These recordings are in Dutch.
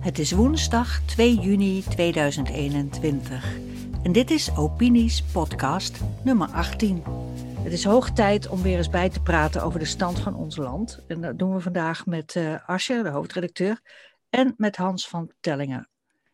Het is woensdag 2 juni 2021 en dit is Opinies podcast nummer 18. Het is hoog tijd om weer eens bij te praten over de stand van ons land. En dat doen we vandaag met uh, Asje, de hoofdredacteur, en met Hans van Tellingen.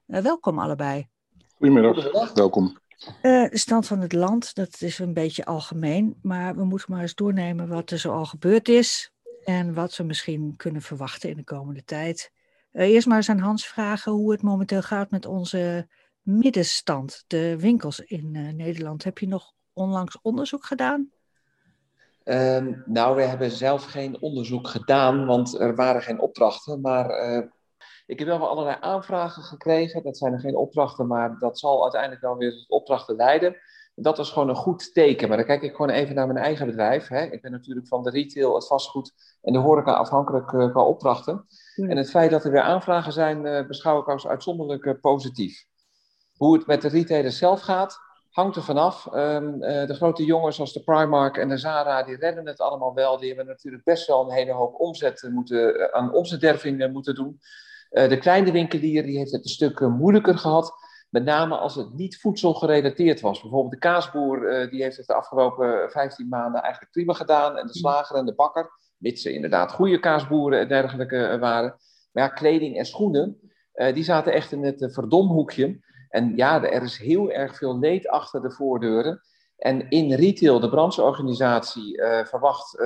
Uh, welkom allebei. Goedemiddag, welkom. Uh, de stand van het land, dat is een beetje algemeen, maar we moeten maar eens doornemen wat er zo al gebeurd is en wat we misschien kunnen verwachten in de komende tijd. Uh, eerst maar eens aan Hans vragen hoe het momenteel gaat met onze middenstand, de winkels in uh, Nederland. Heb je nog onlangs onderzoek gedaan? Uh, nou, we hebben zelf geen onderzoek gedaan, want er waren geen opdrachten. Maar uh, ik heb wel wel allerlei aanvragen gekregen. Dat zijn er geen opdrachten, maar dat zal uiteindelijk wel weer tot opdrachten leiden. Dat is gewoon een goed teken. Maar dan kijk ik gewoon even naar mijn eigen bedrijf. Hè. Ik ben natuurlijk van de retail, het vastgoed en de horeca afhankelijk uh, qua opdrachten. Ja. En het feit dat er weer aanvragen zijn, uh, beschouw ik als uitzonderlijk uh, positief. Hoe het met de retailers zelf gaat, hangt er vanaf. Um, de grote jongens zoals de Primark en de Zara, die redden het allemaal wel. Die hebben natuurlijk best wel een hele hoop omzet moeten, aan omzetderving moeten doen. de kleine winkelier die heeft het een stuk moeilijker gehad. Met name als het niet voedselgerelateerd was. Bijvoorbeeld de kaasboer, uh, die heeft het de afgelopen 15 maanden eigenlijk prima gedaan. En de slager en de bakker, mits ze inderdaad goede kaasboeren en dergelijke waren. Maar ja, kleding en schoenen, uh, die zaten echt in het verdomhoekje. En ja, er is heel erg veel leed achter de voordeuren. En in retail, de brancheorganisatie, verwacht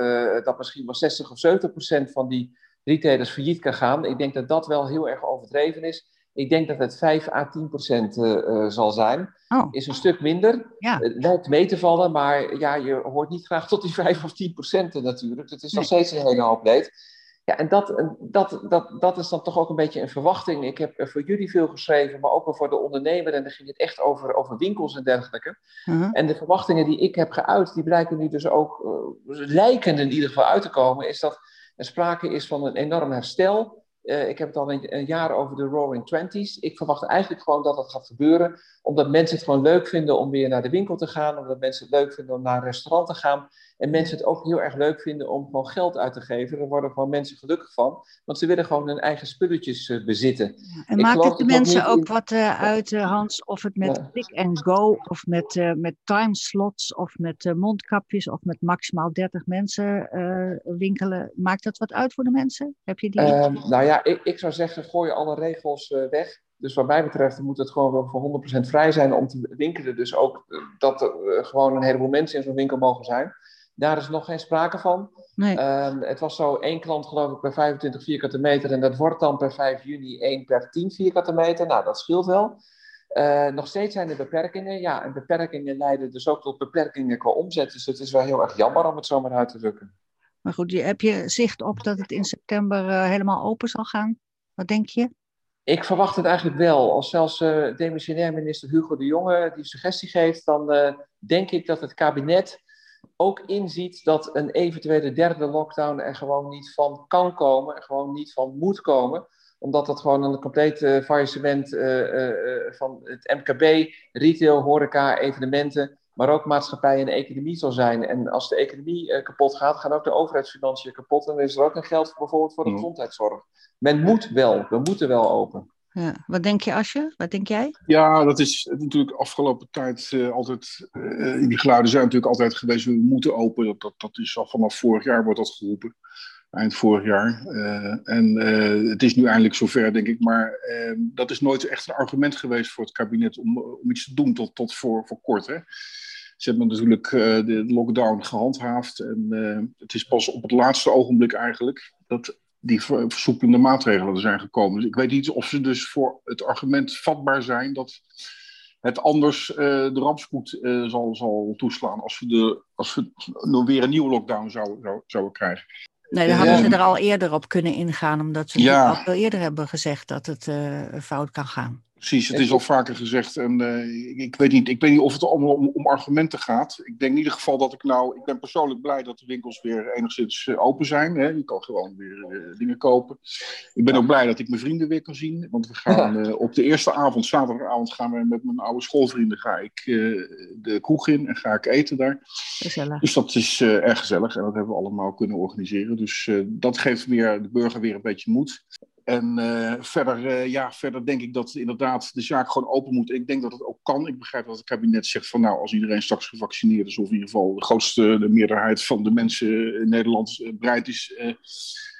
dat misschien wel 60 of 70 procent van die retailers failliet kan gaan. Ik denk dat dat wel heel erg overdreven is. Ik denk dat het 5 à 10 procent uh, zal zijn. Oh. Is een stuk minder. Ja. Het lijkt mee te vallen, maar ja, je hoort niet graag tot die 5 of 10 procent natuurlijk. Het is nog steeds een hele hoop leed. Ja, en dat, dat, dat, dat is dan toch ook een beetje een verwachting. Ik heb voor jullie veel geschreven, maar ook wel voor de ondernemer. En dan ging het echt over, over winkels en dergelijke. Uh -huh. En de verwachtingen die ik heb geuit, die blijken nu dus ook, uh, lijken in ieder geval uit te komen, is dat er sprake is van een enorm herstel. Uh, ik heb het al een, een, jaar over de Roaring Twenties. Ik verwacht eigenlijk gewoon dat dat gaat gebeuren. Omdat mensen het gewoon leuk vinden om weer naar de winkel te gaan. Omdat mensen het leuk vinden om naar een restaurant te gaan. En mensen het ook heel erg leuk vinden om gewoon geld uit te geven. Daar worden gewoon mensen gelukkig van. Want ze willen gewoon hun eigen spulletjes uh, bezitten. Ja, en maakt het de mensen ook in... wat uh, uit, Hans? Of het met ja. pick and go, of met, uh, met timeslots, of met mondkapjes, of met maximaal 30 mensen winkelen. Maakt dat wat uit voor de mensen? Heb je die? Ehm, nou ja, ik, ik zou zeggen, gooi alle regels weg. Dus wat mij betreft moet het gewoon wel voor 100% vrij zijn om te winkelen. Dus ook dat er gewoon een heleboel mensen in zo'n winkel mogen zijn. Daar is nog geen sprake van. Nee. Um, het was zo één klant geloof ik per 25 vierkante meter. En dat wordt dan per 5 juni 1 per 10 vierkante meter. Nou, dat scheelt wel. Uh, nog steeds zijn er beperkingen. Ja, en beperkingen leiden dus ook tot beperkingen qua omzet. Dus het is wel heel erg jammer om het zo maar uit te drukken. Maar goed, heb je zicht op dat het in september uh, helemaal open zal gaan? Wat denk je? Ik verwacht het eigenlijk wel. Als zelfs uh, demissionair minister Hugo de Jonge die suggestie geeft, dan denk ik dat het kabinet ook inziet dat een eventuele derde lockdown er gewoon niet van kan komen, er gewoon niet van moet komen omdat dat gewoon een compleet uh, faillissement uh, uh, van het MKB, retail, horeca, evenementen, maar ook maatschappij en economie zal zijn. En als de economie kapot gaat, gaan ook de overheidsfinanciën kapot. En dan is er ook een geld voor, bijvoorbeeld voor de mm. gezondheidszorg. Men moet wel, we moeten wel open. Ja. Wat denk je, Asje? Wat denk jij? Ja, dat is natuurlijk afgelopen tijd uh, altijd. Uh, die geluiden zijn natuurlijk altijd geweest. We moeten open. Dat, dat, dat is al vanaf vorig jaar wordt dat geroepen. Eind vorig jaar. Uh, en het is nu eindelijk zover, denk ik. Maar dat is nooit echt een argument geweest voor het kabinet om, om iets te doen tot, tot voor, voor kort. Hè? Ze hebben natuurlijk de lockdown gehandhaafd. En het is pas op het laatste ogenblik eigenlijk dat die versoepelende maatregelen er zijn gekomen. Dus ik weet niet of ze dus voor het argument vatbaar zijn dat het anders uh, de rampspoed uh, zal, zal toeslaan als we, de, als we nog weer een nieuwe lockdown zouden, zou, zouden krijgen. Nee, daar hadden ze er al eerder op kunnen ingaan, omdat ze ja. al eerder hebben gezegd dat het uh, fout kan gaan. Precies, het is al vaker gezegd. En uh, ik, weet niet, ik weet niet of het allemaal om, om, argumenten gaat. Ik denk in ieder geval dat ik nou. Ik ben persoonlijk blij dat de winkels weer enigszins uh, open zijn. Hè. Je kan gewoon weer uh, dingen kopen. Ik ben ook blij dat ik mijn vrienden weer kan zien. Want we gaan op de eerste avond, zaterdagavond, gaan we met mijn oude schoolvrienden ga ik, de kroeg in en ga ik eten daar. Gezellig. Dus dat is erg gezellig en dat hebben we allemaal kunnen organiseren. Dus dat geeft weer de burger weer een beetje moed. En uh, verder, uh, ja, verder denk ik dat inderdaad de zaak gewoon open moet. Ik denk dat het ook kan. Ik begrijp dat het kabinet zegt van nou, als iedereen straks gevaccineerd is, of in ieder geval de grootste de meerderheid van de mensen in Nederland bereid is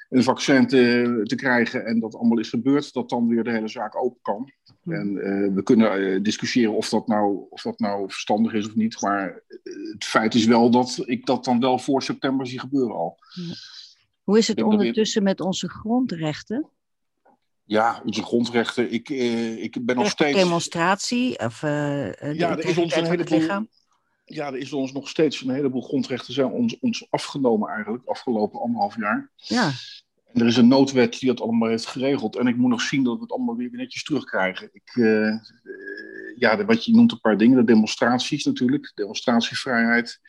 een vaccin te, te, krijgen en dat allemaal is gebeurd, dat dan weer de hele zaak open kan. Hmm. En we kunnen discussiëren of dat, nou, of dat nou verstandig is of niet. Maar het feit is wel dat ik dat dan wel voor september zie gebeuren al. Hoe is het ondertussen met onze grondrechten? Ja, onze grondrechten. Ik, eh, ik ben nog steeds. demonstratie of uh, ja, er is ons een heleboel, lichaam. Ja, er is ons nog steeds een heleboel grondrechten zijn ons, ons afgenomen eigenlijk, afgelopen anderhalf jaar. Ja. En er is een noodwet die dat allemaal heeft geregeld. En ik moet nog zien dat we het allemaal weer netjes terugkrijgen. Ik, uh, ja, wat je noemt een paar dingen. De demonstraties natuurlijk, demonstratievrijheid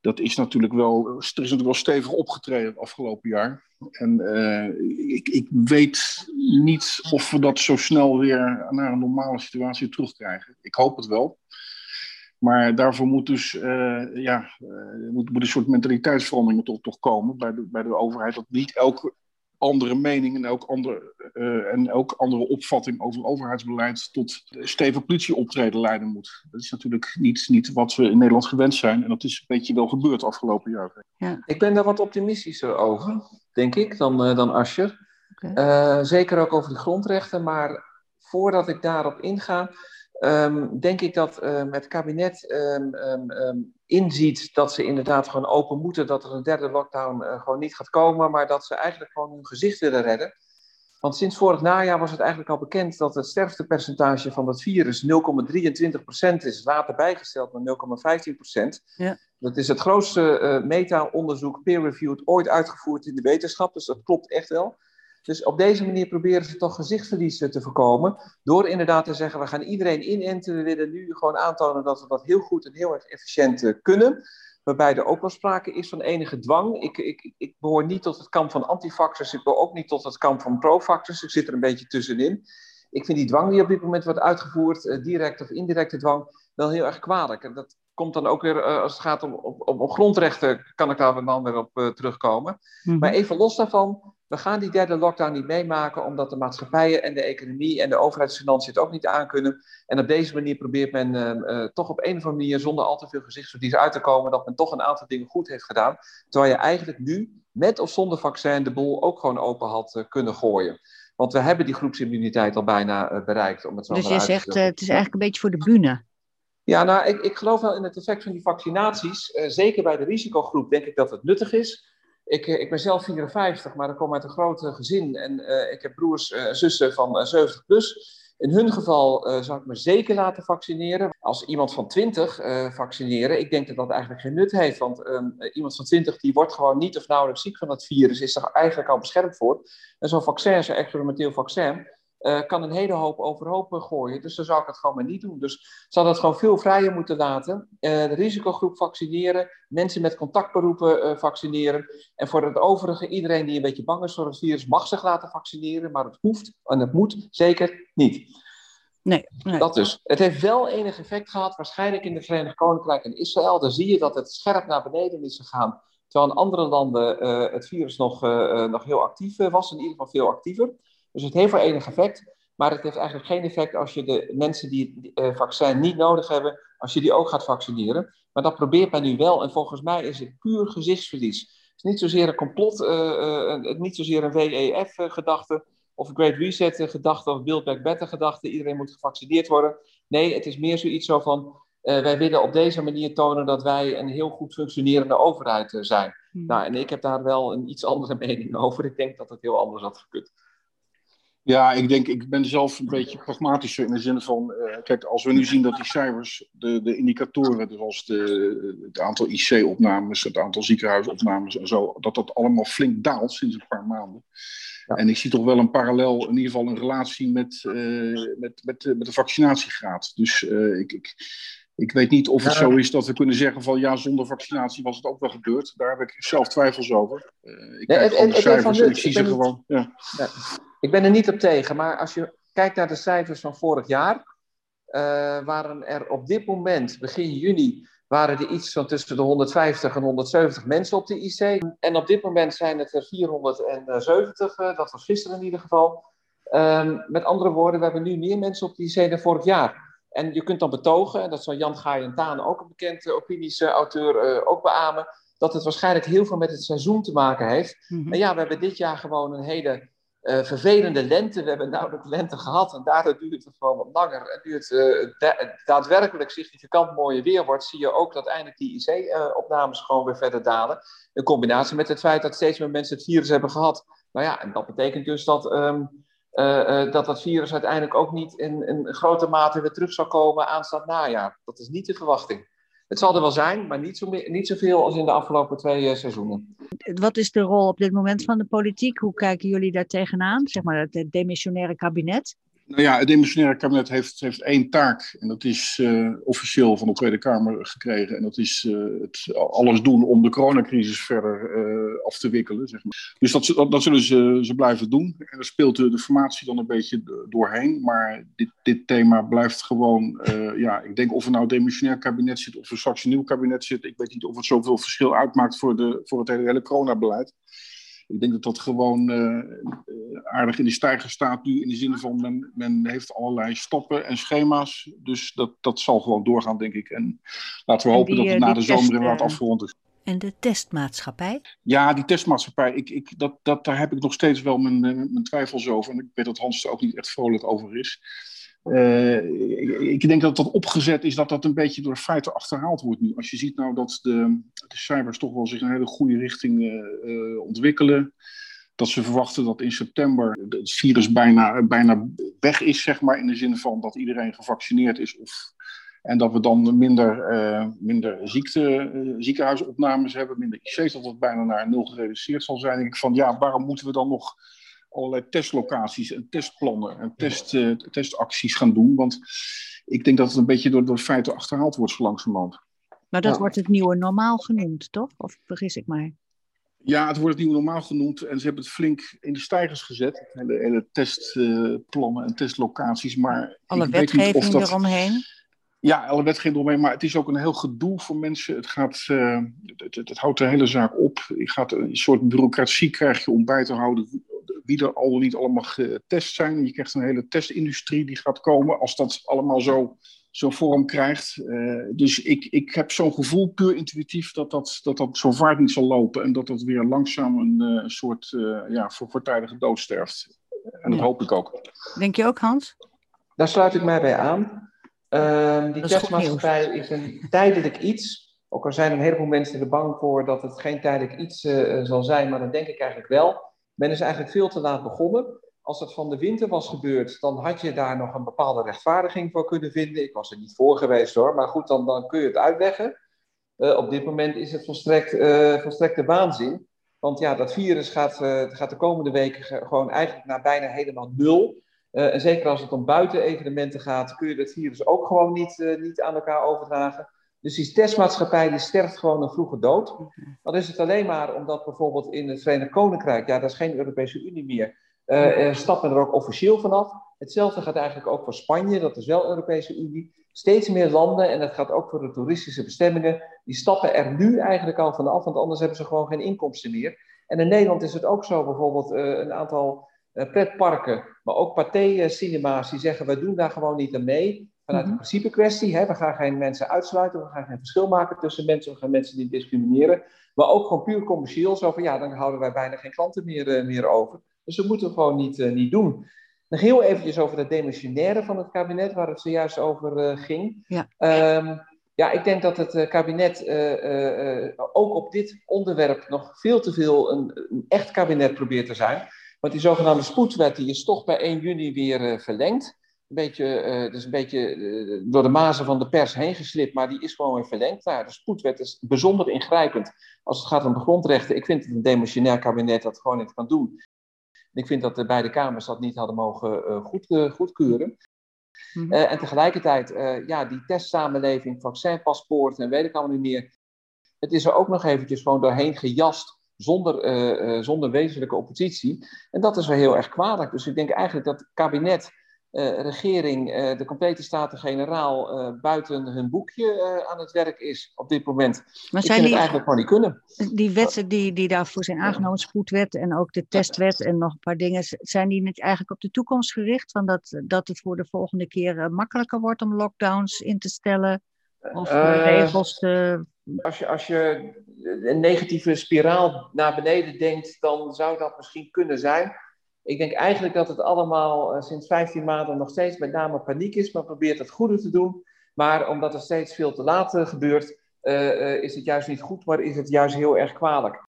dat is natuurlijk wel, er is natuurlijk wel stevig opgetreden het afgelopen jaar. En uh, ik, ik, weet niet of we dat zo snel weer naar een normale situatie terugkrijgen. Ik hoop het wel. Maar daarvoor moet dus uh, ja, uh, moet, moet, een soort mentaliteitsverandering toch, toch komen bij de, bij de overheid. Dat niet elke andere mening en elk, ander, uh, en elk andere opvatting over overheidsbeleid tot stevig politieoptreden leiden moet. Dat is natuurlijk niet, niet wat we in Nederland gewend zijn. En dat is een beetje wel gebeurd afgelopen jaar. Ja. Ik ben daar wat optimistischer over, denk ik, dan, uh, dan Ascher. Okay. Uh, zeker ook over de grondrechten. Maar voordat ik daarop inga, um, denk ik dat um, het kabinet um, inziet dat ze inderdaad gewoon open moeten, dat er een derde lockdown uh, gewoon niet gaat komen, maar dat ze eigenlijk gewoon hun gezicht willen redden. Want sinds vorig najaar was het eigenlijk al bekend dat het sterftepercentage van dat virus 0,23% is, later bijgesteld naar 0,15%. Ja. Dat is het grootste uh, meta-onderzoek, peer-reviewed, ooit uitgevoerd in de wetenschap, dus dat klopt echt wel. Dus op deze manier proberen ze toch gezichtsverlies te voorkomen. Door inderdaad te zeggen, we gaan iedereen inenten. We willen nu gewoon aantonen dat we dat heel goed en heel erg efficiënt uh, kunnen. Waarbij er ook wel sprake is van enige dwang. Ik, ik, ik behoor niet tot het kamp van antifaxers. Ik behoor ook niet tot het kamp van profaxers. Ik zit er een beetje tussenin. Ik vind die dwang die op dit moment wordt uitgevoerd, uh, direct of indirecte dwang, wel heel erg kwalijk. En dat komt dan ook weer, als het gaat om, om, om, grondrechten, kan ik daar dan weer op terugkomen. Mm -hmm. Maar even los daarvan, we gaan die derde lockdown niet meemaken, omdat de maatschappijen en de economie en de overheidsfinanciën het ook niet aankunnen. En op deze manier probeert men uh, uh, toch op een of andere manier, zonder al te veel gezichtsverlies uit te komen, dat men toch een aantal dingen goed heeft gedaan. Terwijl je eigenlijk nu, met of zonder vaccin, de boel ook gewoon open had uh, kunnen gooien. Want we hebben die groepsimmuniteit al bijna bereikt. Om het zo dus je zegt, het is eigenlijk een beetje voor de bühne. Ja, nou, ik, ik geloof wel in het effect van die vaccinaties. zeker bij de risicogroep denk ik dat het nuttig is. Ik, ik, ben zelf 54, maar ik kom uit een groot gezin en uh, ik heb broers en zussen van uh, 70 plus. In hun geval zou ik me zeker laten vaccineren. Als iemand van 20 vaccineren, ik denk dat dat eigenlijk geen nut heeft. Want um, iemand van 20 die wordt gewoon niet of nauwelijks ziek van het virus, is er eigenlijk al beschermd voor. En zo'n vaccin, zo'n experimenteel vaccin, uh, kan een hele hoop overhoop gooien. Dus dan zou ik het gewoon maar niet doen. Dus zou dat gewoon veel vrijer moeten laten. Uh, de risicogroep vaccineren, mensen met contactberoepen vaccineren. En voor het overige, iedereen die een beetje bang is voor het virus, mag zich laten vaccineren. Maar het hoeft en het moet zeker niet. Nee, nee. Dat dus. Het heeft wel enig effect gehad, waarschijnlijk in de Verenigd Koninkrijk en Israël. Daar zie je dat het scherp naar beneden is gegaan. Terwijl in andere landen het virus nog, nog heel actief was, in ieder geval veel actiever. Dus het heeft wel enig effect, maar het heeft eigenlijk geen effect als je de mensen die het uh, vaccin niet nodig hebben, als je die ook gaat vaccineren. Maar dat probeert men nu wel en volgens mij is het puur gezichtsverlies. Het is niet zozeer een complot, uh, niet zozeer een WEF-gedachte of een Great Reset-gedachte of Build Back Better-gedachte. Iedereen moet gevaccineerd worden. Nee, het is meer zoiets zo van, wij willen op deze manier tonen dat wij een heel goed functionerende overheid zijn. Hmm. Nou, en ik heb daar wel een iets andere mening over. Ik denk dat het heel anders had gekund. Ja, ik denk, ik ben zelf een beetje pragmatischer in de zin van, uh, kijk, als we nu zien dat die cijfers, de, de indicatoren, zoals de, het aantal IC-opnames, het aantal ziekenhuisopnames en zo, dat dat allemaal flink daalt sinds een paar maanden. Ja. En ik zie toch wel een parallel, in ieder geval een relatie met, uh, met, met, met de vaccinatiegraad. Dus uh, ik, ik, ik weet niet of het zo is dat we kunnen zeggen van ja, zonder vaccinatie was het ook wel gebeurd. Daar heb ik zelf twijfels over. Uh, ik ja, kijk en, de cijfers en ik zie ze gewoon. Ja. Ja. Ik ben er niet op tegen, maar als je kijkt naar de cijfers van vorig jaar, eh, waren er op dit moment, begin juni, waren er iets van tussen de 150 en 170 mensen op de IC. En op dit moment zijn het er 470, eh, dat was gisteren in ieder geval. Ehm, met andere woorden, we hebben nu meer mensen op de IC dan vorig jaar. En je kunt dan betogen, en dat zal Jan Gaaien-Taan, ook een bekend uh, opiniesauteur, uh, ook beamen, dat het waarschijnlijk heel veel met het seizoen te maken heeft. Mhm. En ja, we hebben dit jaar gewoon een hele uh, vervelende lente. We hebben nauwelijks lente gehad en daardoor duurt het gewoon wat langer. En nu het uh, da daadwerkelijk significant mooie weer wordt, zie je ook dat eindelijk die IC-opnames gewoon weer verder dalen. In combinatie met het feit dat steeds meer mensen het virus hebben gehad. Nou ja, en dat betekent dus dat, um, uh, dat dat virus uiteindelijk ook niet in, in grote mate weer terug zal komen aanstaand najaar. Dat is niet de verwachting. Het zal er wel zijn, maar niet, zo niet zoveel als in de afgelopen twee uh, seizoenen. Wat is de rol op dit moment van de politiek? Hoe kijken jullie daar tegenaan? Zeg maar het demissionaire kabinet? Nou ja, het demissionaire kabinet heeft, heeft één taak. En dat is uh, officieel van de Tweede Kamer gekregen. En dat is uh, het alles doen om de coronacrisis verder uh, af te wikkelen. Zeg maar. Dus dat, dat, zullen ze, ze blijven doen. En daar speelt de, de formatie dan een beetje doorheen. Maar dit, dit thema blijft gewoon... ja, ik denk of er nou een demissionair kabinet zit of er straks een nieuw kabinet zit. Ik weet niet of het zoveel verschil uitmaakt voor, de, voor het hele, hele coronabeleid. Ik denk dat dat gewoon uh, aardig in de stijger staat nu. In de zin van men, men heeft allerlei stappen en schema's. Dus dat, dat zal gewoon doorgaan, denk ik. En laten we En hopen die, dat het eh, na de zomer inderdaad eh, afgerond is. En de testmaatschappij? Ja, die testmaatschappij, ik, ik, dat, dat, daar heb ik nog steeds wel mijn, eh, mijn twijfels over. En ik weet dat Hans er ook niet echt vrolijk over is. Uh, ik, ik, denk dat dat opgezet is dat dat een beetje door feiten achterhaald wordt nu. Als je ziet nou dat de, de cijfers toch wel zich een hele goede richting uh, uh, ontwikkelen. Dat ze verwachten dat in september het virus bijna, bijna weg is, zeg maar. In de zin van dat iedereen gevaccineerd is. Of, en dat we dan minder, minder ziekte, ziekenhuisopnames hebben, minder IC's. Dat het bijna naar nul gereduceerd zal zijn. denk ik van ja, waarom moeten we dan nog allerlei testlocaties en testplannen en test, uh, testacties gaan doen. Want ik denk dat het een beetje door, door feiten achterhaald wordt zo langzamerhand. Maar dat Ja. wordt het nieuwe normaal genoemd, toch? Of vergis ik mij? Ja, het wordt het nieuwe normaal genoemd en ze hebben het flink in de stijgers gezet. Hele, hele testplannen en testlocaties. Maar Alle ik weet niet wetgeving of dat... eromheen? Ja, alle wetgeving eromheen, maar het is ook een heel gedoe voor mensen. Het, gaat, uh, het, het, het, houdt de hele zaak op. Je gaat een soort bureaucratie krijg je om bij te houden wie er al niet allemaal getest zijn. Je krijgt een hele testindustrie die gaat komen als dat allemaal zo, zo vorm krijgt. Uh, dus ik, ik heb zo'n gevoel, puur intuïtief, dat dat, dat dat zo vaart niet zal lopen. En dat dat weer langzaam een uh, soort uh, ja, voor, voortijdige dood sterft. En dat Ja. hoop ik ook. Denk je ook, Hans? Daar sluit ik mij bij aan. Ehm, die Dat testmaatschappij is een tijdelijk iets. Ook al zijn een heleboel mensen er bang voor dat het geen tijdelijk iets uh, zal zijn, maar dat denk ik eigenlijk wel. Men is eigenlijk veel te laat begonnen. Als het van de winter was gebeurd, dan had je daar nog een bepaalde rechtvaardiging voor kunnen vinden. Ik was er niet voor geweest hoor, maar goed, dan, dan kun je het uitleggen. Uh, op dit moment is het volstrekt, uh, volstrekte waanzin. Want ja, dat virus gaat, uh, gaat de komende weken gewoon eigenlijk naar bijna helemaal nul. En zeker als het om buitenevenementen gaat, kun je dat virus ook gewoon niet, niet aan elkaar overdragen. Dus die testmaatschappij die sterft gewoon een vroege dood. Dan is het alleen maar omdat bijvoorbeeld in het Verenigd Koninkrijk, ja, dat is geen Europese Unie meer, uh, stapt men er ook officieel vanaf. Hetzelfde gaat eigenlijk ook voor Spanje, dat is wel Europese Unie. Steeds meer landen, en dat gaat ook voor de toeristische bestemmingen, die stappen er nu eigenlijk al vanaf, want anders hebben ze gewoon geen inkomsten meer. En in Nederland is het ook zo, bijvoorbeeld uh, een aantal uh, pretparken, maar ook pathé-cinema's die zeggen, we doen daar gewoon niet aan mee. Vanuit Mhm. een principe kwestie, hè, we gaan geen mensen uitsluiten, we gaan geen verschil maken tussen mensen, we gaan mensen niet discrimineren. Maar ook gewoon puur commercieel, zo van ja, dan houden wij bijna geen klanten meer, uh, meer over. Dus dat moeten we gewoon niet, uh, niet doen. Nog heel eventjes over het demissionaire van het kabinet, waar het zojuist over uh, ging. Ja. Um, ja, ik denk dat het kabinet ook op dit onderwerp nog veel te veel een, een echt kabinet probeert te zijn. Want die zogenaamde spoedwet die is toch bij 1 juni weer verlengd. Een beetje, dus een beetje door de mazen van de pers heen geslipt, maar die is gewoon weer verlengd. Nou, de spoedwet is bijzonder ingrijpend als het gaat om de grondrechten. Ik vind het een demissionair kabinet dat gewoon niet kan doen. Ik vind dat de beide kamers dat niet hadden mogen goed, goedkeuren. Mhm. Eh, en tegelijkertijd, ja, die testsamenleving, vaccinpaspoort en weet ik allemaal niet meer. Het is er ook nog eventjes gewoon doorheen gejast zonder, uh, zonder wezenlijke oppositie. En dat is wel heel erg kwalijk. Dus ik denk eigenlijk dat het kabinet uh, regering, uh, de complete Staten-Generaal uh, buiten hun boekje aan het werk is op dit moment. Maar zijn die, het eigenlijk gewoon niet kunnen. Die wetten die, die daarvoor zijn aangenomen, spoedwet en ook de testwet en nog een paar dingen, zijn die niet eigenlijk op de toekomst gericht? Van dat, dat het voor de volgende keer makkelijker wordt om lockdowns in te stellen? Of regels te... Als je, als je een negatieve spiraal naar beneden denkt, dan zou dat misschien kunnen zijn. Ik denk eigenlijk dat het allemaal uh, sinds 15 maanden nog steeds met name paniek is. Men probeert het goede te doen. Maar omdat er steeds veel te laat uh, gebeurt, uh, is het juist niet goed, maar is het juist heel erg kwalijk.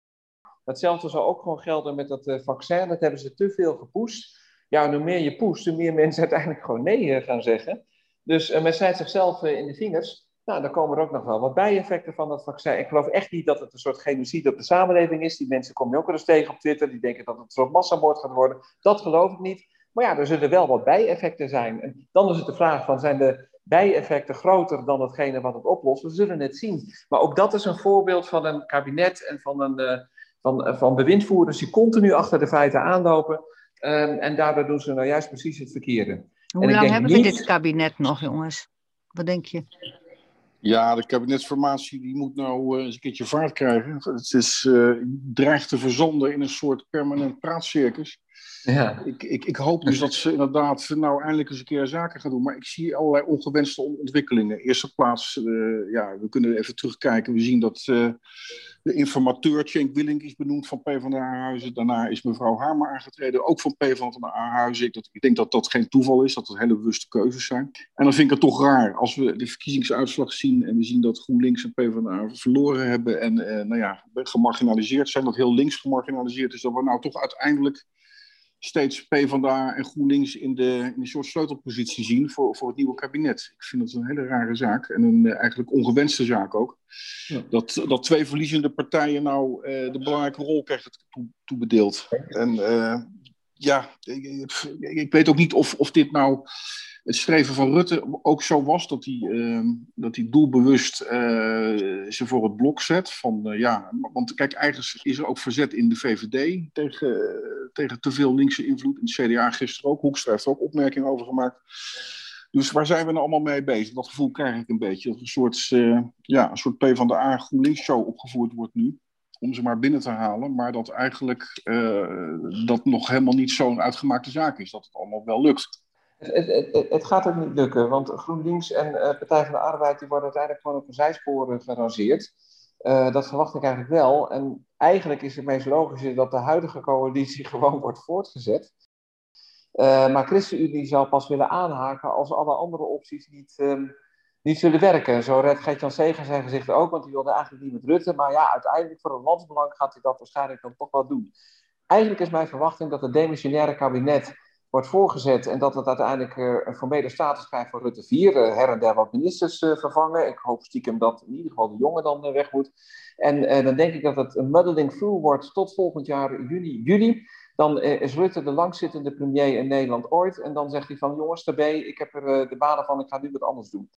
Hetzelfde zou ook gewoon gelden met dat vaccin. Dat hebben ze te veel gepusht. Ja, hoe meer je pusht, hoe meer mensen uiteindelijk gewoon nee gaan zeggen. Dus men snijdt zichzelf in de vingers. Nou, dan komen er ook nog wel wat bijeffecten van dat vaccin. Ik geloof echt niet dat het een soort genocide op de samenleving is. Die mensen komen je ook wel eens tegen op Twitter. Die denken dat het een soort massamoord gaat worden. Dat geloof ik niet. Maar ja, er zullen wel wat bijeffecten zijn. En dan is het de vraag van, zijn de bijeffecten groter dan datgene wat het oplost? We zullen het zien. Maar ook dat is een voorbeeld van een kabinet en van, een, uh, van, uh, van bewindvoerders die continu achter de feiten aanlopen. Um, en daardoor doen ze nou juist precies het verkeerde. Hoe lang hebben we dit kabinet nog, jongens? Wat denk je? Ja, de kabinetsformatie die moet nou uh, eens een keertje vaart krijgen. Het is, uh, dreigt te verzanden in een soort permanent praatcircus. Ja. Ik, ik, ik hoop dus dat ze inderdaad nou eindelijk eens een keer zaken gaan doen. Maar ik zie allerlei ongewenste ontwikkelingen. Eerste plaats, uh, ja, we kunnen even terugkijken. We zien dat de informateur Cenk Willink is benoemd van PvdA-huizen. Daarna is mevrouw Hamer aangetreden, ook van PvdA-huizen. Ik, ik denk dat dat geen toeval is, dat het hele bewuste keuzes zijn. En dan vind ik het toch raar als we de verkiezingsuitslag zien en we zien dat GroenLinks en PvdA verloren hebben en eh, nou ja, gemarginaliseerd zijn, dat heel links gemarginaliseerd is, dat we nou toch uiteindelijk steeds PvdA en GroenLinks in de, in een soort sleutelpositie zien voor, voor het nieuwe kabinet. Ik vind dat een hele rare zaak en een uh, eigenlijk ongewenste zaak ook. Ja. Dat, dat twee verliezende partijen nou uh, de belangrijke rol krijgen toebedeeld. En uh, ja, ik, ik, weet ook niet of, of dit nou het streven van Rutte ook zo was dat hij, uh, dat hij doelbewust uh, ze voor het blok zet. Van, uh, ja, want kijk, eigenlijk is er ook verzet in de VVD tegen, tegen te veel linkse invloed. In het CDA gisteren ook. Hoekstra heeft er ook opmerkingen over gemaakt. Dus waar zijn we nou allemaal mee bezig? Dat gevoel krijg ik een beetje. Dat een soort, ja, een soort P van de A GroenLinks show opgevoerd wordt nu om ze maar binnen te halen. Maar dat eigenlijk dat nog helemaal niet zo'n uitgemaakte zaak is. Dat het allemaal wel lukt. Het, het, gaat ook niet lukken, want GroenLinks en uh, Partij van de Arbeid die worden uiteindelijk gewoon op een zijspoor gerangeerd. Uh, dat verwacht ik eigenlijk wel. En eigenlijk is het meest logische dat de huidige coalitie gewoon wordt voortgezet. Uh, maar ChristenUnie zal pas willen aanhaken als alle andere opties niet, um, niet zullen werken. Zo redt Gert-Jan Seger zijn gezicht ook, want die wilde eigenlijk niet met Rutte. Maar ja, uiteindelijk voor een landsbelang gaat hij dat waarschijnlijk dan toch wel doen. Eigenlijk is mijn verwachting dat het demissionaire kabinet wordt voorgezet en dat het uiteindelijk uh, een formele status krijgt voor Rutte 4. Uh, her en der wat ministers uh, vervangen. Ik hoop stiekem dat in ieder geval de jongen dan weg moet. En dan denk ik dat het een muddling through wordt tot volgend jaar juni, juli. Dan is Rutte de langzittende premier in Nederland ooit. En dan zegt hij van jongens, daarbij, ik heb er de banen van, ik ga nu wat anders doen.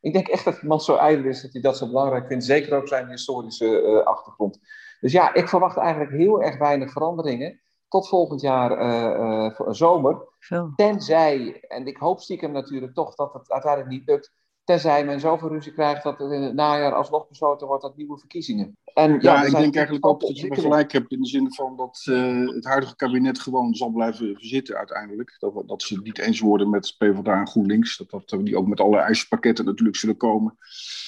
Ik denk echt dat iemand zo ijdel is dat hij dat zo belangrijk vindt. Zeker ook zijn historische achtergrond. Dus ja, ik verwacht eigenlijk heel erg weinig veranderingen tot volgend jaar uh, uh, zomer. Tenzij, en ik hoop stiekem natuurlijk toch dat het uiteindelijk niet lukt, tenzij men zoveel ruzie krijgt dat er in het najaar alsnog besloten wordt tot nieuwe verkiezingen. En, ja, ja ik denk eigenlijk ook dat je gelijk hebt in de zin van dat uh, het huidige kabinet gewoon zal blijven zitten uiteindelijk. Dat, dat ze het niet eens worden met PvdA en GroenLinks. Dat, dat die ook met alle eisenpakketten natuurlijk zullen komen.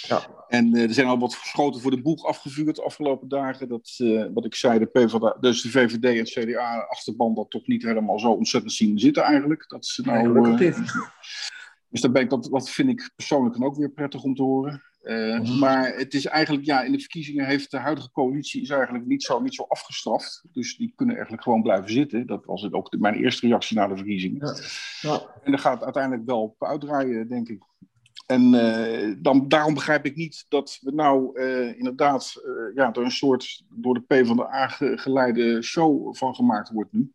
Ja. En uh, er zijn al wat schoten voor de boeg afgevuurd de afgelopen dagen. Dat, uh, wat ik zei, de PvdA, dus de VVD en het CDA achterban dat toch niet helemaal zo ontzettend zien zitten eigenlijk. Dat ze nou... Nee, dus dat, ben ik, dat, dat vind ik persoonlijk dan ook weer prettig om te horen. Mhm. Maar het is eigenlijk, ja, in de verkiezingen heeft de huidige coalitie is eigenlijk niet zo, niet zo afgestraft. Dus die kunnen eigenlijk gewoon blijven zitten. Dat was het ook mijn eerste reactie na de verkiezingen. Ja. Ja. En daar gaat het uiteindelijk wel op uitdraaien, denk ik. En uh, dan, daarom begrijp ik niet dat we nou uh, inderdaad ja, er een soort door de P van de A geleide show van gemaakt wordt nu.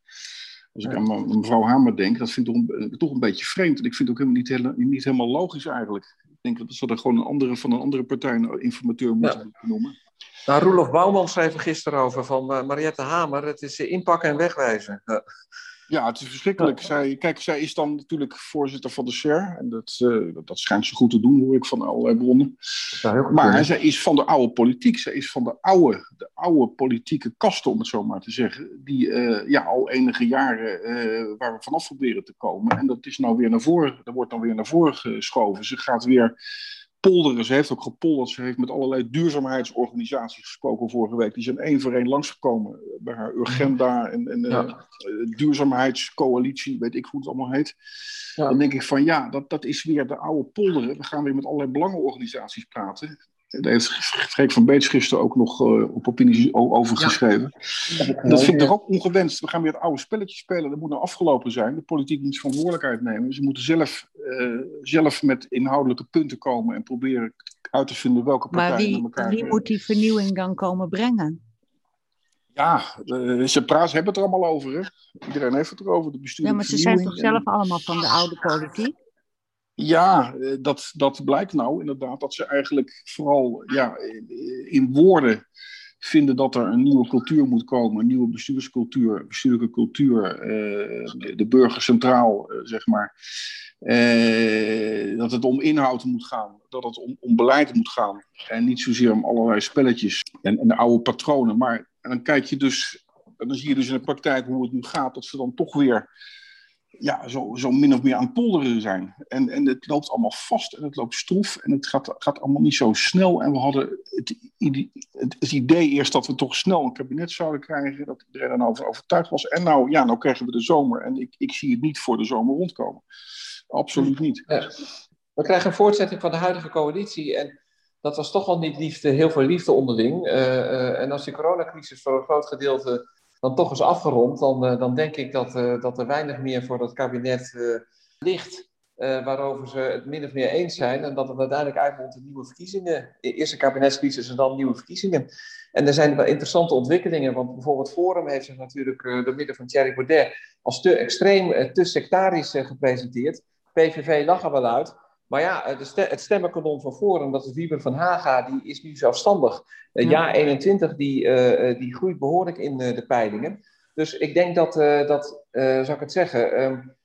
Als ik aan mevrouw Hamer denk, dat vind ik toch een, toch een beetje vreemd. En ik vind het ook helemaal niet, niet helemaal logisch eigenlijk. Ik denk dat ze er gewoon een andere, van een andere partij een informateur moeten ja. noemen. Nou, Roelof Bouwman schreef er gisteren over van Mariette Hamer. Het is inpakken en wegwijzen. Ja, het is verschrikkelijk. Zij, kijk, zij is dan natuurlijk voorzitter van de SHARE. En dat, uh, dat, schijnt ze goed te doen, hoor ik van allerlei bronnen. maar zij is van de oude politiek. Zij is van de oude, de oude politieke kasten, om het zo maar te zeggen. Die uh, ja, al enige jaren uh, waar we vanaf proberen te komen. En dat is nou weer naar voren. Dat wordt dan weer naar voren geschoven. Ze gaat weer polderen. Ze heeft ook gepolderd. Ze heeft met allerlei duurzaamheidsorganisaties gesproken vorige week. Die zijn één voor één langsgekomen bij haar Urgenda en, en ja. uh, duurzaamheidscoalitie, weet ik hoe het allemaal heet. Ja. Dan denk ik van ja, dat, dat is weer de oude polderen. We gaan weer met allerlei belangenorganisaties praten. Daar heeft Freek van Beets gisteren ook nog uh, op opinie over geschreven. Ja. Dat vind ik toch ook ongewenst. We gaan weer het oude spelletje spelen. Dat moet nou afgelopen zijn. De politiek moet verantwoordelijkheid nemen. Ze moeten zelf, uh, zelf met inhoudelijke punten komen en proberen uit te vinden welke partijen maar wie, elkaar... wie moet die vernieuwing dan komen brengen? Ja, ze praat, hebben het er allemaal over. Hè? Iedereen heeft het erover. De ja, maar ze zijn toch zelf allemaal van de oude politiek? Ja, dat, dat blijkt nou inderdaad dat ze eigenlijk vooral ja, in woorden vinden dat er een nieuwe cultuur moet komen, een nieuwe bestuurscultuur, bestuurlijke cultuur, uh, de burger centraal, zeg maar. Dat het om inhoud moet gaan, dat het om, om beleid moet gaan en niet zozeer om allerlei spelletjes en, en de oude patronen. Maar en dan kijk je dus, dan zie je dus in de praktijk hoe het nu gaat, dat ze dan toch weer ja, zo, zo min of meer aan het polderen zijn. En, en het loopt allemaal vast en het loopt stroef en het gaat, gaat allemaal niet zo snel. En we hadden het, het, idee eerst dat we toch snel een kabinet zouden krijgen, dat iedereen er nou over overtuigd was. En nou, ja, nou krijgen we de zomer en ik, ik zie het niet voor de zomer rondkomen. Absoluut niet. We krijgen een voortzetting van de huidige coalitie en dat was toch wel niet liefde, heel veel liefde onderling. Uh, uh, en als die coronacrisis voor een groot gedeelte dan toch is afgerond, dan, uh, dan denk ik dat, uh, dat er weinig meer voor dat kabinet uh, ligt. waarover ze het min of meer eens zijn. En dat het uiteindelijk uitmondt in nieuwe verkiezingen. Eerst een kabinetscrisis en dan nieuwe verkiezingen. En er zijn wel interessante ontwikkelingen. Want bijvoorbeeld Forum heeft zich natuurlijk door middel van Thierry Baudet als te extreem, te sectarisch gepresenteerd. PVV lag er wel uit. Maar ja, het stemmenkanon van Forum, dat is Wieber van Haga, die is nu zelfstandig. Uh, ja, 21, die, uh, die groeit behoorlijk in uh, de peilingen. Dus ik denk dat, dat zou ik het zeggen, um,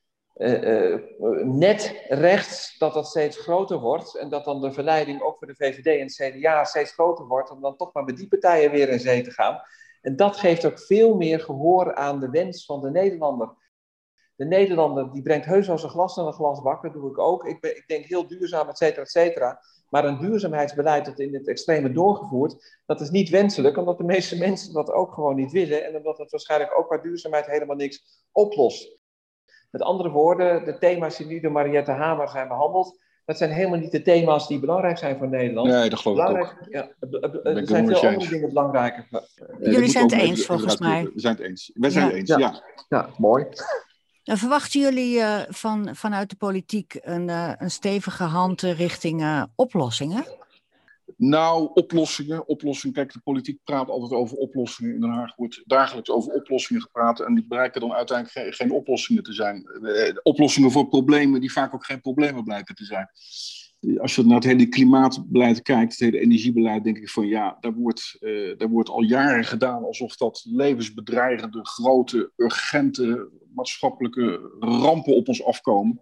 net rechts, dat dat steeds groter wordt. En dat dan de verleiding ook voor de VVD en het CDA steeds groter wordt, om dan toch maar met die partijen weer in zee te gaan. En dat geeft ook veel meer gehoor aan de wens van de Nederlander. De Nederlander die brengt heus wel zijn glas naar een glasbak, dat doe ik ook. Ik, ben, ik denk heel duurzaam, et cetera, et cetera. Maar een duurzaamheidsbeleid dat in het extreme doorgevoerd, dat is niet wenselijk, omdat de meeste mensen dat ook gewoon niet willen. En omdat het waarschijnlijk ook qua duurzaamheid helemaal niks oplost. Met andere woorden, de thema's die nu door Mariette Hamer zijn behandeld, dat zijn helemaal niet de thema's die belangrijk zijn voor Nederland. Nee, dat geloof ik ook. Ja, er zijn veel andere dingen belangrijker. Jullie zijn het eens, volgens mij. We zijn het eens. We zijn het eens, ja. Ja, mooi. En verwachten jullie uh, van, vanuit de politiek een, uh, een stevige hand richting uh, oplossingen? Nou, oplossingen, oplossingen. Kijk, de politiek praat altijd over oplossingen. In Den Haag wordt dagelijks over oplossingen gepraat. En die bereiken dan uiteindelijk geen, geen oplossingen te zijn. oplossingen voor problemen die vaak ook geen problemen blijken te zijn als je naar het hele klimaatbeleid kijkt, het hele energiebeleid, denk ik van ja, daar wordt, uh, daar wordt al jaren gedaan alsof dat levensbedreigende, grote, urgente maatschappelijke rampen op ons afkomen.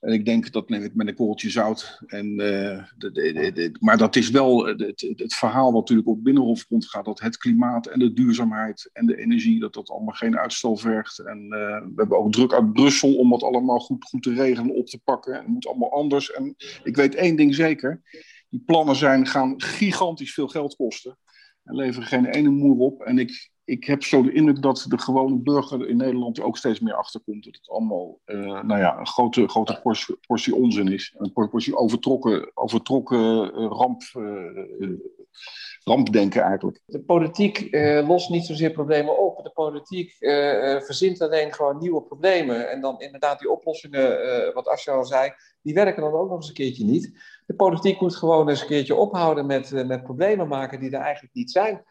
En ik denk, dat neem ik met een korreltje zout. En, uh, de, de, de, maar dat is wel het, verhaal wat natuurlijk op Binnenhof rondgaat. Dat het klimaat en de duurzaamheid en de energie, dat dat allemaal geen uitstel vergt. En uh, we hebben ook druk uit Brussel om dat allemaal goed, goed te regelen, op te pakken. En het moet allemaal anders. En ik weet één ding zeker. Die plannen zijn, gaan gigantisch veel geld kosten. En leveren geen ene moer op. En ik, ik heb zo de indruk dat de gewone burger in Nederland er ook steeds meer achterkomt. Dat het allemaal uh, nou ja, een grote, grote portie, portie onzin is. Een portie overtrokken, overtrokken ramp, rampdenken eigenlijk. De politiek lost niet zozeer problemen op. De politiek verzint alleen gewoon nieuwe problemen. En dan inderdaad die oplossingen, wat Asja al zei, die werken dan ook nog eens een keertje niet. De politiek moet gewoon eens een keertje ophouden met, met problemen maken die er eigenlijk niet zijn.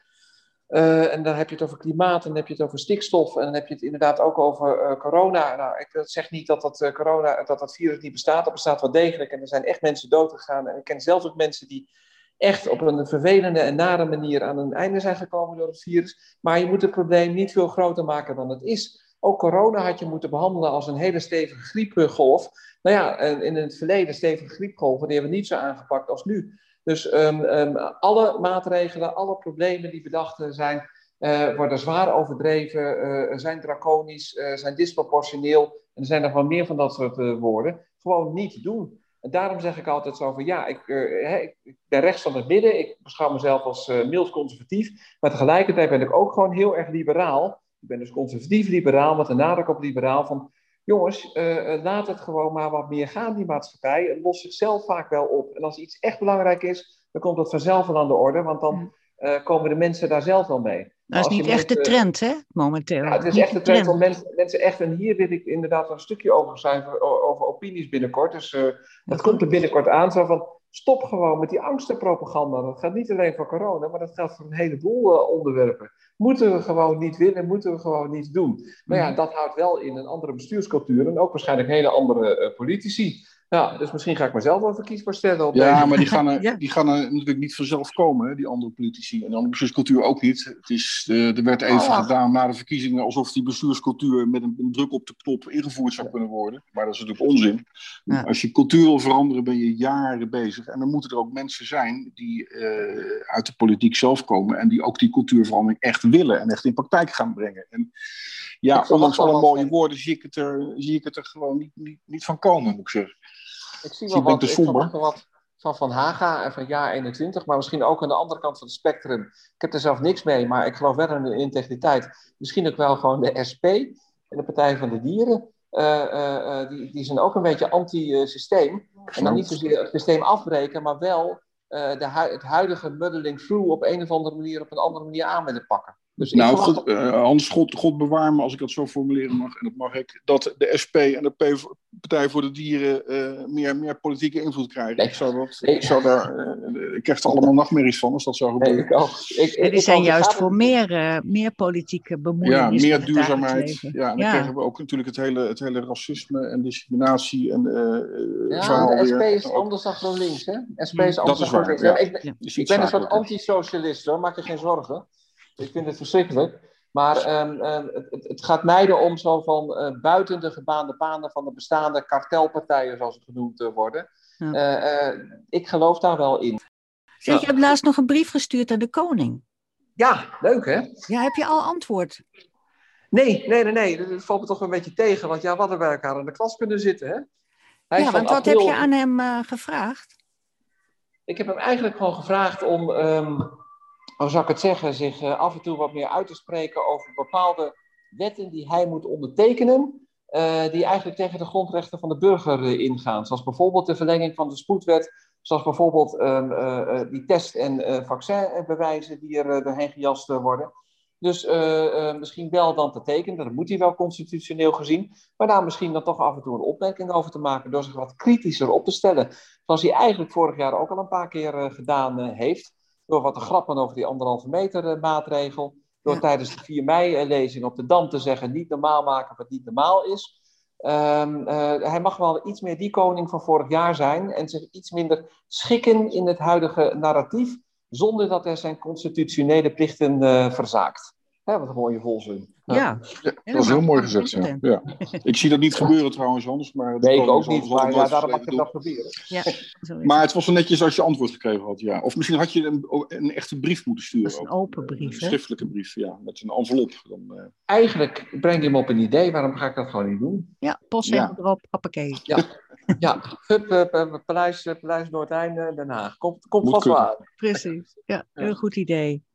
Uh, en dan heb je het over klimaat, en dan heb je het over stikstof, en dan heb je het inderdaad ook over uh, corona. Nou, ik zeg niet dat dat, uh, corona, dat dat virus niet bestaat, dat bestaat wel degelijk. En er zijn echt mensen dood gegaan. En ik ken zelfs ook mensen die echt op een vervelende en nare manier aan een einde zijn gekomen door het virus. Maar je moet het probleem niet veel groter maken dan het is. Ook corona had je moeten behandelen als een hele stevige griepgolf. Nou ja, in het verleden stevige griepgolven, die hebben we niet zo aangepakt als nu. Dus um, um, alle maatregelen, alle problemen die bedacht zijn, uh, worden zwaar overdreven, uh, zijn draconisch, uh, zijn disproportioneel. En er zijn nog wel meer van dat soort woorden. Gewoon niet doen. En daarom zeg ik altijd zo van ja, ik, ben rechts van het midden. Ik beschouw mezelf als mild conservatief. Maar tegelijkertijd ben ik ook gewoon heel erg liberaal. Ik ben dus conservatief-liberaal met een nadruk op liberaal. Van jongens, uh, laat het gewoon maar wat meer gaan, die maatschappij. Het lost zichzelf vaak wel op. En als iets echt belangrijk is, dan komt dat vanzelf wel aan de orde, want dan uh, komen de mensen daar zelf wel mee. Dat is niet echt de trend, hè, momenteel. Ja, het is echt de trend, want mensen, mensen echt, en hier wil ik inderdaad een stukje over zijn, over opinies binnenkort. Dus uh, dat komt er binnenkort aan, zo van, stop gewoon met die angstenpropaganda. Dat gaat niet alleen voor corona, maar dat geldt voor een heleboel uh, onderwerpen. Moeten we gewoon niet willen, moeten we gewoon niet doen. Maar ja, dat houdt wel in een andere bestuurscultuur en ook waarschijnlijk hele andere uh, politici. Ja, dus misschien ga ik mezelf wel verkiesbaar stellen. Op ja, deze. maar die gaan, er, ja. die gaan er natuurlijk niet vanzelf komen, hè, die andere politici. En de andere bestuurscultuur ook niet. Het is, uh, er werd even oh, gedaan na de verkiezingen alsof die bestuurscultuur met een, een, druk op de knop ingevoerd zou kunnen worden. Maar dat is natuurlijk onzin. Ja. Als je cultuur wil veranderen, ben je jaren bezig. En dan moeten er ook mensen zijn die uh, uit de politiek zelf komen en die ook die cultuurverandering echt willen en echt in praktijk gaan brengen. En ja, ondanks alle mooie woorden zie ik het er, zie ik het er gewoon niet, niet, niet van komen, moet ik zeggen. Ik zie wel wat, ik wat, wat van Van Haga en van jaar 21, maar misschien ook aan de andere kant van het spectrum. Ik heb er zelf niks mee, maar ik geloof wel in de integriteit. Misschien ook wel gewoon de SP en de Partij van de Dieren. Uh, uh, uh, die, die zijn ook een beetje anti-systeem. En dan niet zozeer het systeem afbreken, maar wel de hu het huidige muddling through op een of andere manier op een andere manier aan willen pakken. Dus nou, God, uh, Hans, God, God bewaar me als ik dat zo formuleren mag, en dat mag ik, dat de SP en de P Partij voor de Dieren uh, meer, meer politieke invloed krijgen. Nee. Ik, zou dat, ik, zou daar, uh, ik krijg er allemaal nachtmerries van als dat zou gebeuren. Nee, ik, ik, die zijn juist voor meer, meer politieke bemoeienis. Ja, meer duurzaamheid. Ja, en dan ja. krijgen we ook natuurlijk het hele, het hele racisme en discriminatie en ja, de SP is anders dan GroenLinks, hè? SP is anders dan GroenLinks. Ja. Ik, ben, ik ben een soort antisocialist, hoor, maak je geen zorgen. Ik vind het verschrikkelijk. Maar um, um, het, het, gaat mij erom zo van uh, buiten de gebaande paden van de bestaande kartelpartijen, zoals het genoemd uh, worden. Ja. Uh, ik geloof daar wel in. Zeg, ja. je hebt laatst nog een brief gestuurd aan de koning. Ja, leuk hè? Ja, heb je al antwoord? Nee, nee, nee, nee. Dat valt me toch een beetje tegen. Want ja, wat hadden bij elkaar in de klas kunnen zitten hè? Hij ja, want wat april... heb je aan hem gevraagd? Ik heb hem eigenlijk gewoon gevraagd om... Um, hoe zou ik het zeggen, zich uh, af en toe wat meer uit te spreken over bepaalde wetten die hij moet ondertekenen, uh, die eigenlijk tegen de grondrechten van de burger uh, ingaan. Zoals bijvoorbeeld de verlenging van de spoedwet, zoals bijvoorbeeld ehm, die test- en vaccinbewijzen die er doorheen gejast worden. Dus misschien wel dan te tekenen, dat moet hij wel constitutioneel gezien, maar daar misschien dan toch af en toe een opmerking over te maken door zich wat kritischer op te stellen. Zoals hij eigenlijk vorig jaar ook al een paar keer gedaan heeft. Door wat te grappen over die anderhalve meter uh, maatregel. Door ja. tijdens de 4 mei-lezing op de Dam te zeggen: niet normaal maken wat niet normaal is. Um, uh, hij mag wel iets meer die koning van vorig jaar zijn en zich iets minder schikken in het huidige narratief, zonder dat hij zijn constitutionele plichten uh, verzaakt. Hè, wat een mooie volzin. Ja, ja dat was heel mooi gezegd. Ja. ja. Ik zie dat niet gebeuren trouwens, Hans. Maar nee, ik ook niet, maar ja, daarom mag ik het proberen. Ja, maar het was wel netjes als je antwoord gekregen had, ja. Of misschien had je een, een echte brief moeten sturen. Dat is een open brief, Een schriftelijke brief, ja, met een envelop. Dan, uh... Eigenlijk breng je hem op een idee, waarom ga ik dat gewoon niet doen? Ja, ja. erop, hoppakee. Ja, ja. Hup, uh, Paleis, Paleis Noordeinde, Den Haag. Komt, komt vast wel aan. Precies, ja, heel goed idee.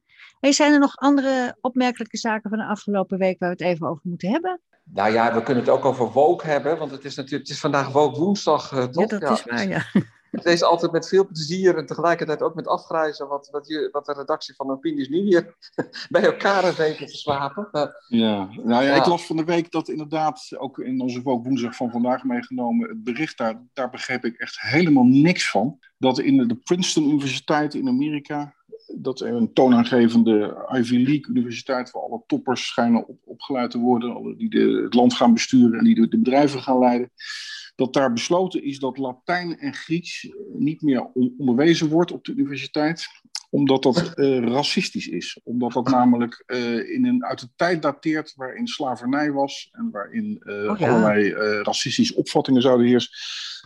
Hey, zijn er nog andere opmerkelijke zaken van de afgelopen week waar we het even over moeten hebben? Nou ja, we kunnen het ook over woke hebben, want het is natuurlijk het is vandaag woke woensdag, uh, toch? Ja, dat is waar, ja. Ik lees altijd met veel plezier en tegelijkertijd ook met afgrijzen wat, wat, je, wat de redactie van Opinies nu weer bij elkaar weten te slapen. Ja, nou ja, ik las van de week dat inderdaad, ook in onze Woke Woensdag van vandaag meegenomen, het bericht daar, daar begreep ik echt helemaal niks van. Dat in de Princeton Universiteit in Amerika, dat een toonaangevende Ivy League universiteit waar alle toppers schijnen op, opgeleid te worden, alle die het land gaan besturen en die de, de bedrijven gaan leiden dat daar besloten is dat Latijn en Grieks niet meer onderwezen wordt op de universiteit, omdat dat uh, racistisch is. Omdat dat namelijk uh, in een, uit een tijd dateert waarin slavernij was en waarin uh, oh, ja. allerlei racistische opvattingen zouden heersen.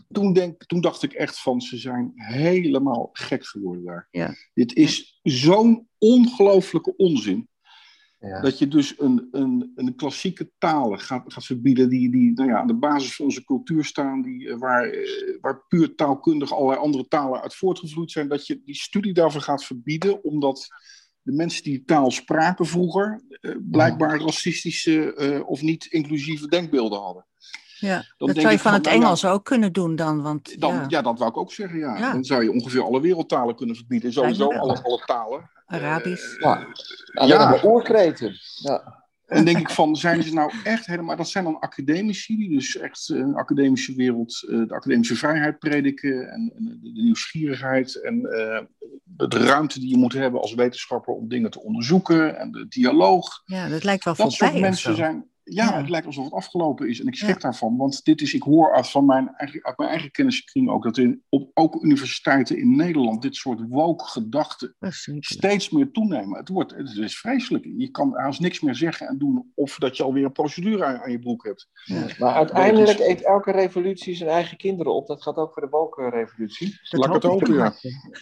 Toen, denk, toen dacht ik echt van, ze zijn helemaal gek geworden daar. Ja. Dit is zo'n ongelooflijke onzin. Ja. Dat je dus een, een, een klassieke talen gaat, gaat verbieden die, die nou ja, aan de basis van onze cultuur staan, die, waar, waar puur taalkundig allerlei andere talen uit voortgevloeid zijn, dat je die studie daarvoor gaat verbieden, omdat de mensen die taal spraken vroeger eh, blijkbaar racistische uh, of niet inclusieve denkbeelden hadden. Ja, dan dat zou je van, van het nou, Engels ook kunnen doen dan. Want, dan ja. ja. dat wou ik ook zeggen, ja. ja. Dan zou je ongeveer alle wereldtalen kunnen verbieden. Sowieso alle, alle talen. Arabisch. Uh, ja, alleen ja. oorkreten. Ja. En denk ik van, zijn ze nou echt helemaal... Dat zijn dan academici die dus echt een academische wereld... de academische vrijheid prediken en, en de, de, nieuwsgierigheid... en uh, de ruimte die je moet hebben als wetenschapper om dingen te onderzoeken... en de dialoog. Ja, dat lijkt wel dat voorbij. soort mensen zijn... Ja, ja, het lijkt alsof het afgelopen is. En ik schrik ja. daarvan. Want dit is, ik hoor uit, van mijn, eigen, uit mijn eigen kenniskring ook, dat in, op ook universiteiten in Nederland dit soort woke gedachten steeds meer toenemen. Het, wordt, het is vreselijk. Je kan haast niks meer zeggen en doen of dat je alweer een procedure aan, aan je broek hebt. Ja. Maar uiteindelijk eet elke revolutie zijn eigen kinderen op. Dat gaat ook voor de woke revolutie. Laat ik het hopen, ja.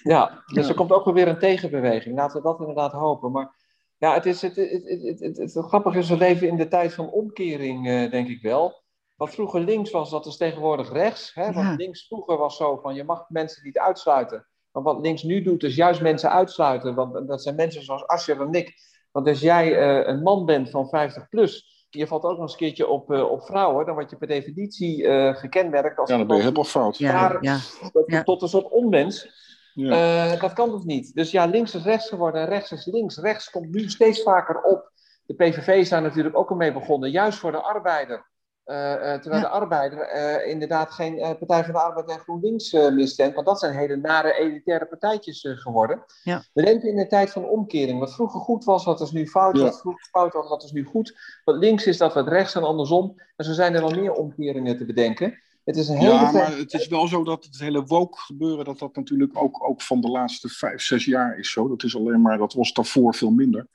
Ja, dus er komt ook wel weer een tegenbeweging. Laten we dat inderdaad hopen. Maar ja, het, is, het, het, het, het, het, grappige is, we leven in de tijd van omkering, uh, denk ik wel. Wat vroeger links was, dat is tegenwoordig rechts. Hè? Want ja. links vroeger was zo van, je mag mensen niet uitsluiten. Maar wat links nu doet, is juist mensen uitsluiten. Want dat zijn mensen zoals Ascher en ik. Want als jij uh, een man bent van 50 plus, je valt ook nog eens een keertje op, uh, op vrouwen, dan word je per definitie gekenmerkt als... Ja, dan ben je helemaal fout. Ja, ja, ja. Tot een soort onmens. Ja. Uh, dat kan dus niet. Dus ja, links is rechts geworden en rechts is links. Rechts komt nu steeds vaker op. De PVV is daar natuurlijk ook al mee begonnen, juist voor de arbeider. Uh, uh, terwijl ja. de arbeider inderdaad geen Partij van de Arbeid en GroenLinks meer stemt, want dat zijn hele nare elitaire partijtjes geworden. Ja. We leven in een tijd van omkering. Wat vroeger goed was, wat is nu fout. Wat vroeger fout was, wat is nu goed. Wat links is, dat wat rechts en andersom. En zo zijn er wel meer omkeringen te bedenken. Het is een hele ja, maar het is wel zo dat het hele woke gebeuren, dat dat natuurlijk ook, ook van de laatste vijf, zes jaar is zo. Dat is alleen maar, dat was daarvoor veel minder.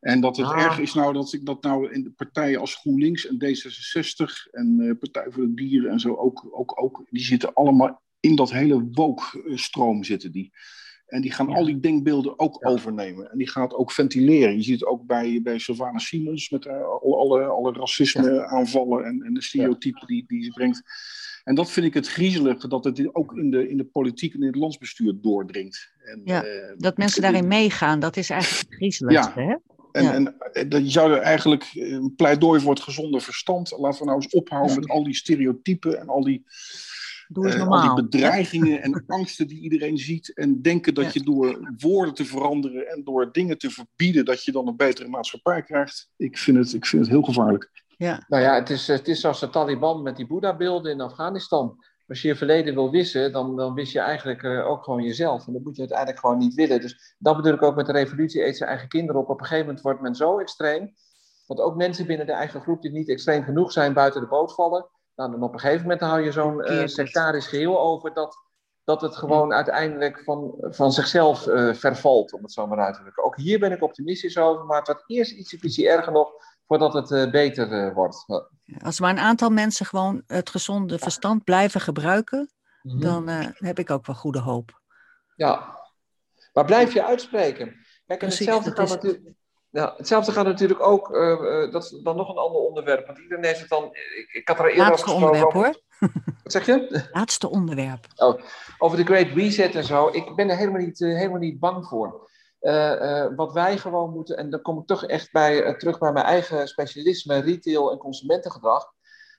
En dat het ah. erg is nou dat ik dat nou in de partijen als GroenLinks en D66 en uh, Partij voor de Dieren en zo ook, ook, ook, die zitten allemaal in dat hele woke-stroom zitten die. En die gaan ja. al die denkbeelden ook ja. overnemen. En die gaan het ook ventileren. Je ziet het ook bij, bij Sylvana Simons met uh, alle, alle, alle racisme-aanvallen en, en de stereotypen die, die ze brengt. En dat vind ik het griezelige, dat het ook in de, in de politiek en in het landsbestuur doordringt. En, ja, uh, dat mensen daarin meegaan, dat is eigenlijk griezelig. Ja. Hè? En, ja. en dat je zou er eigenlijk een pleidooi voor het gezonde verstand. Laten we nou eens ophouden met al die stereotypen en al die, uh, al die bedreigingen en angsten die iedereen ziet. En denken dat ja. je door woorden te veranderen en door dingen te verbieden, dat je dan een betere maatschappij krijgt. Ik vind het, ik vind het heel gevaarlijk. Ja. Nou ja, het is, het is zoals de Taliban met die Boeddha-beelden in Afghanistan. Als je je verleden wil wissen, dan, dan wist je eigenlijk uh, ook gewoon jezelf. En dat moet je uiteindelijk gewoon niet willen. Dus dat bedoel ik ook met de revolutie, eet zijn eigen kinderen op. Op een gegeven moment wordt men zo extreem, dat ook mensen binnen de eigen groep die niet extreem genoeg zijn, buiten de boot vallen. Nou, dan op een gegeven moment hou je zo'n uh, sectarisch geheel over dat, dat het gewoon ja. uiteindelijk van, van zichzelf uh, vervalt, om het zo maar uit te drukken. Ook hier ben ik optimistisch over, maar het wordt eerst iets, ietsje erger nog voordat het uh, beter wordt. Als maar een aantal mensen gewoon het gezonde verstand blijven gebruiken, mm -hmm. dan heb ik ook wel goede hoop. Ja, maar blijf je uitspreken. Kijk, Precies, hetzelfde, gaat natuurlijk, ja, hetzelfde gaat natuurlijk ook, dat is dan nog een ander onderwerp, want iedereen heeft het dan, ik, ik had er eerder Laatste over onderwerp hoor. Wat zeg je? Laatste onderwerp. Oh, over de Great Reset en zo. Ik ben er helemaal niet, helemaal niet bang voor. wat wij gewoon moeten, en dan kom ik toch echt bij, terug bij mijn eigen specialisme, retail en consumentengedrag.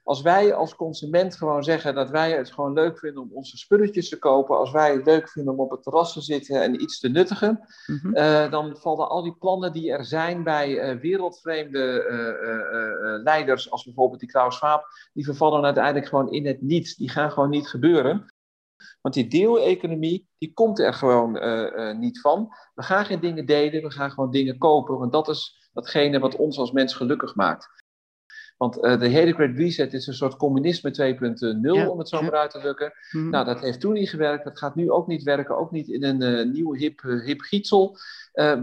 Als wij als consument gewoon zeggen dat wij het gewoon leuk vinden om onze spulletjes te kopen, als wij het leuk vinden om op het terras te zitten en iets te nuttigen, mhm. uh, dan vallen al die plannen die er zijn bij uh, wereldvreemde uh, leiders, als bijvoorbeeld die Klaus Schwab, die vervallen uiteindelijk gewoon in het niets. Die gaan gewoon niet gebeuren. Want die deeleconomie, die komt er gewoon niet van. We gaan geen dingen delen, we gaan gewoon dingen kopen, want dat is datgene wat ons als mens gelukkig maakt. Want uh, de hele Great Reset is een soort communisme 2.0, om het zo maar uit te drukken. Mhm. Nou, dat heeft toen niet gewerkt. Dat gaat nu ook niet werken. Ook niet in een uh, nieuw hip, uh, hip gietsel.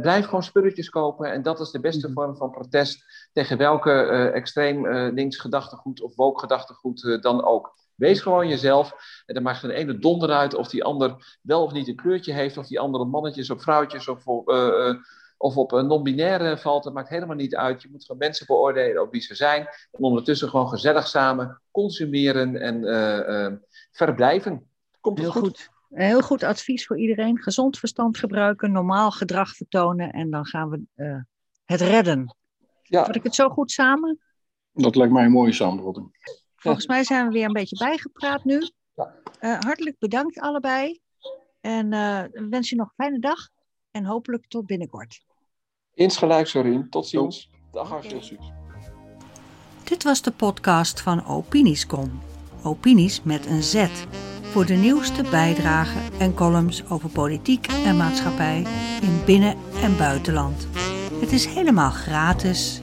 blijf gewoon spulletjes kopen. En dat is de beste mhm. vorm van protest tegen welke extreem links gedachtegoed of woke gedachtegoed dan ook. Wees gewoon jezelf. En dan maakt de ene donder uit of die ander wel of niet een kleurtje heeft. Of die andere mannetjes of vrouwtjes of of op een non-binaire valt, dat maakt helemaal niet uit. Je moet gewoon mensen beoordelen op wie ze zijn. En ondertussen gewoon gezellig samen consumeren en uh, verblijven. Komt Heel goed. Heel goed advies voor iedereen. Gezond verstand gebruiken, normaal gedrag vertonen en dan gaan we uh, het redden. Ja. Vat ik het zo goed samen? Dat lijkt mij een mooie samenvatting. Volgens mij zijn we weer een beetje bijgepraat nu. Ja. hartelijk bedankt allebei. En wens je nog een fijne dag. En hopelijk tot binnenkort. Insgelijks, Sorien. Tot ziens. Dag Hartje. Dit was de podcast van Opiniescom. Opinies met een Z. Voor de nieuwste bijdragen en columns over politiek en maatschappij in binnen- en buitenland. Het is helemaal gratis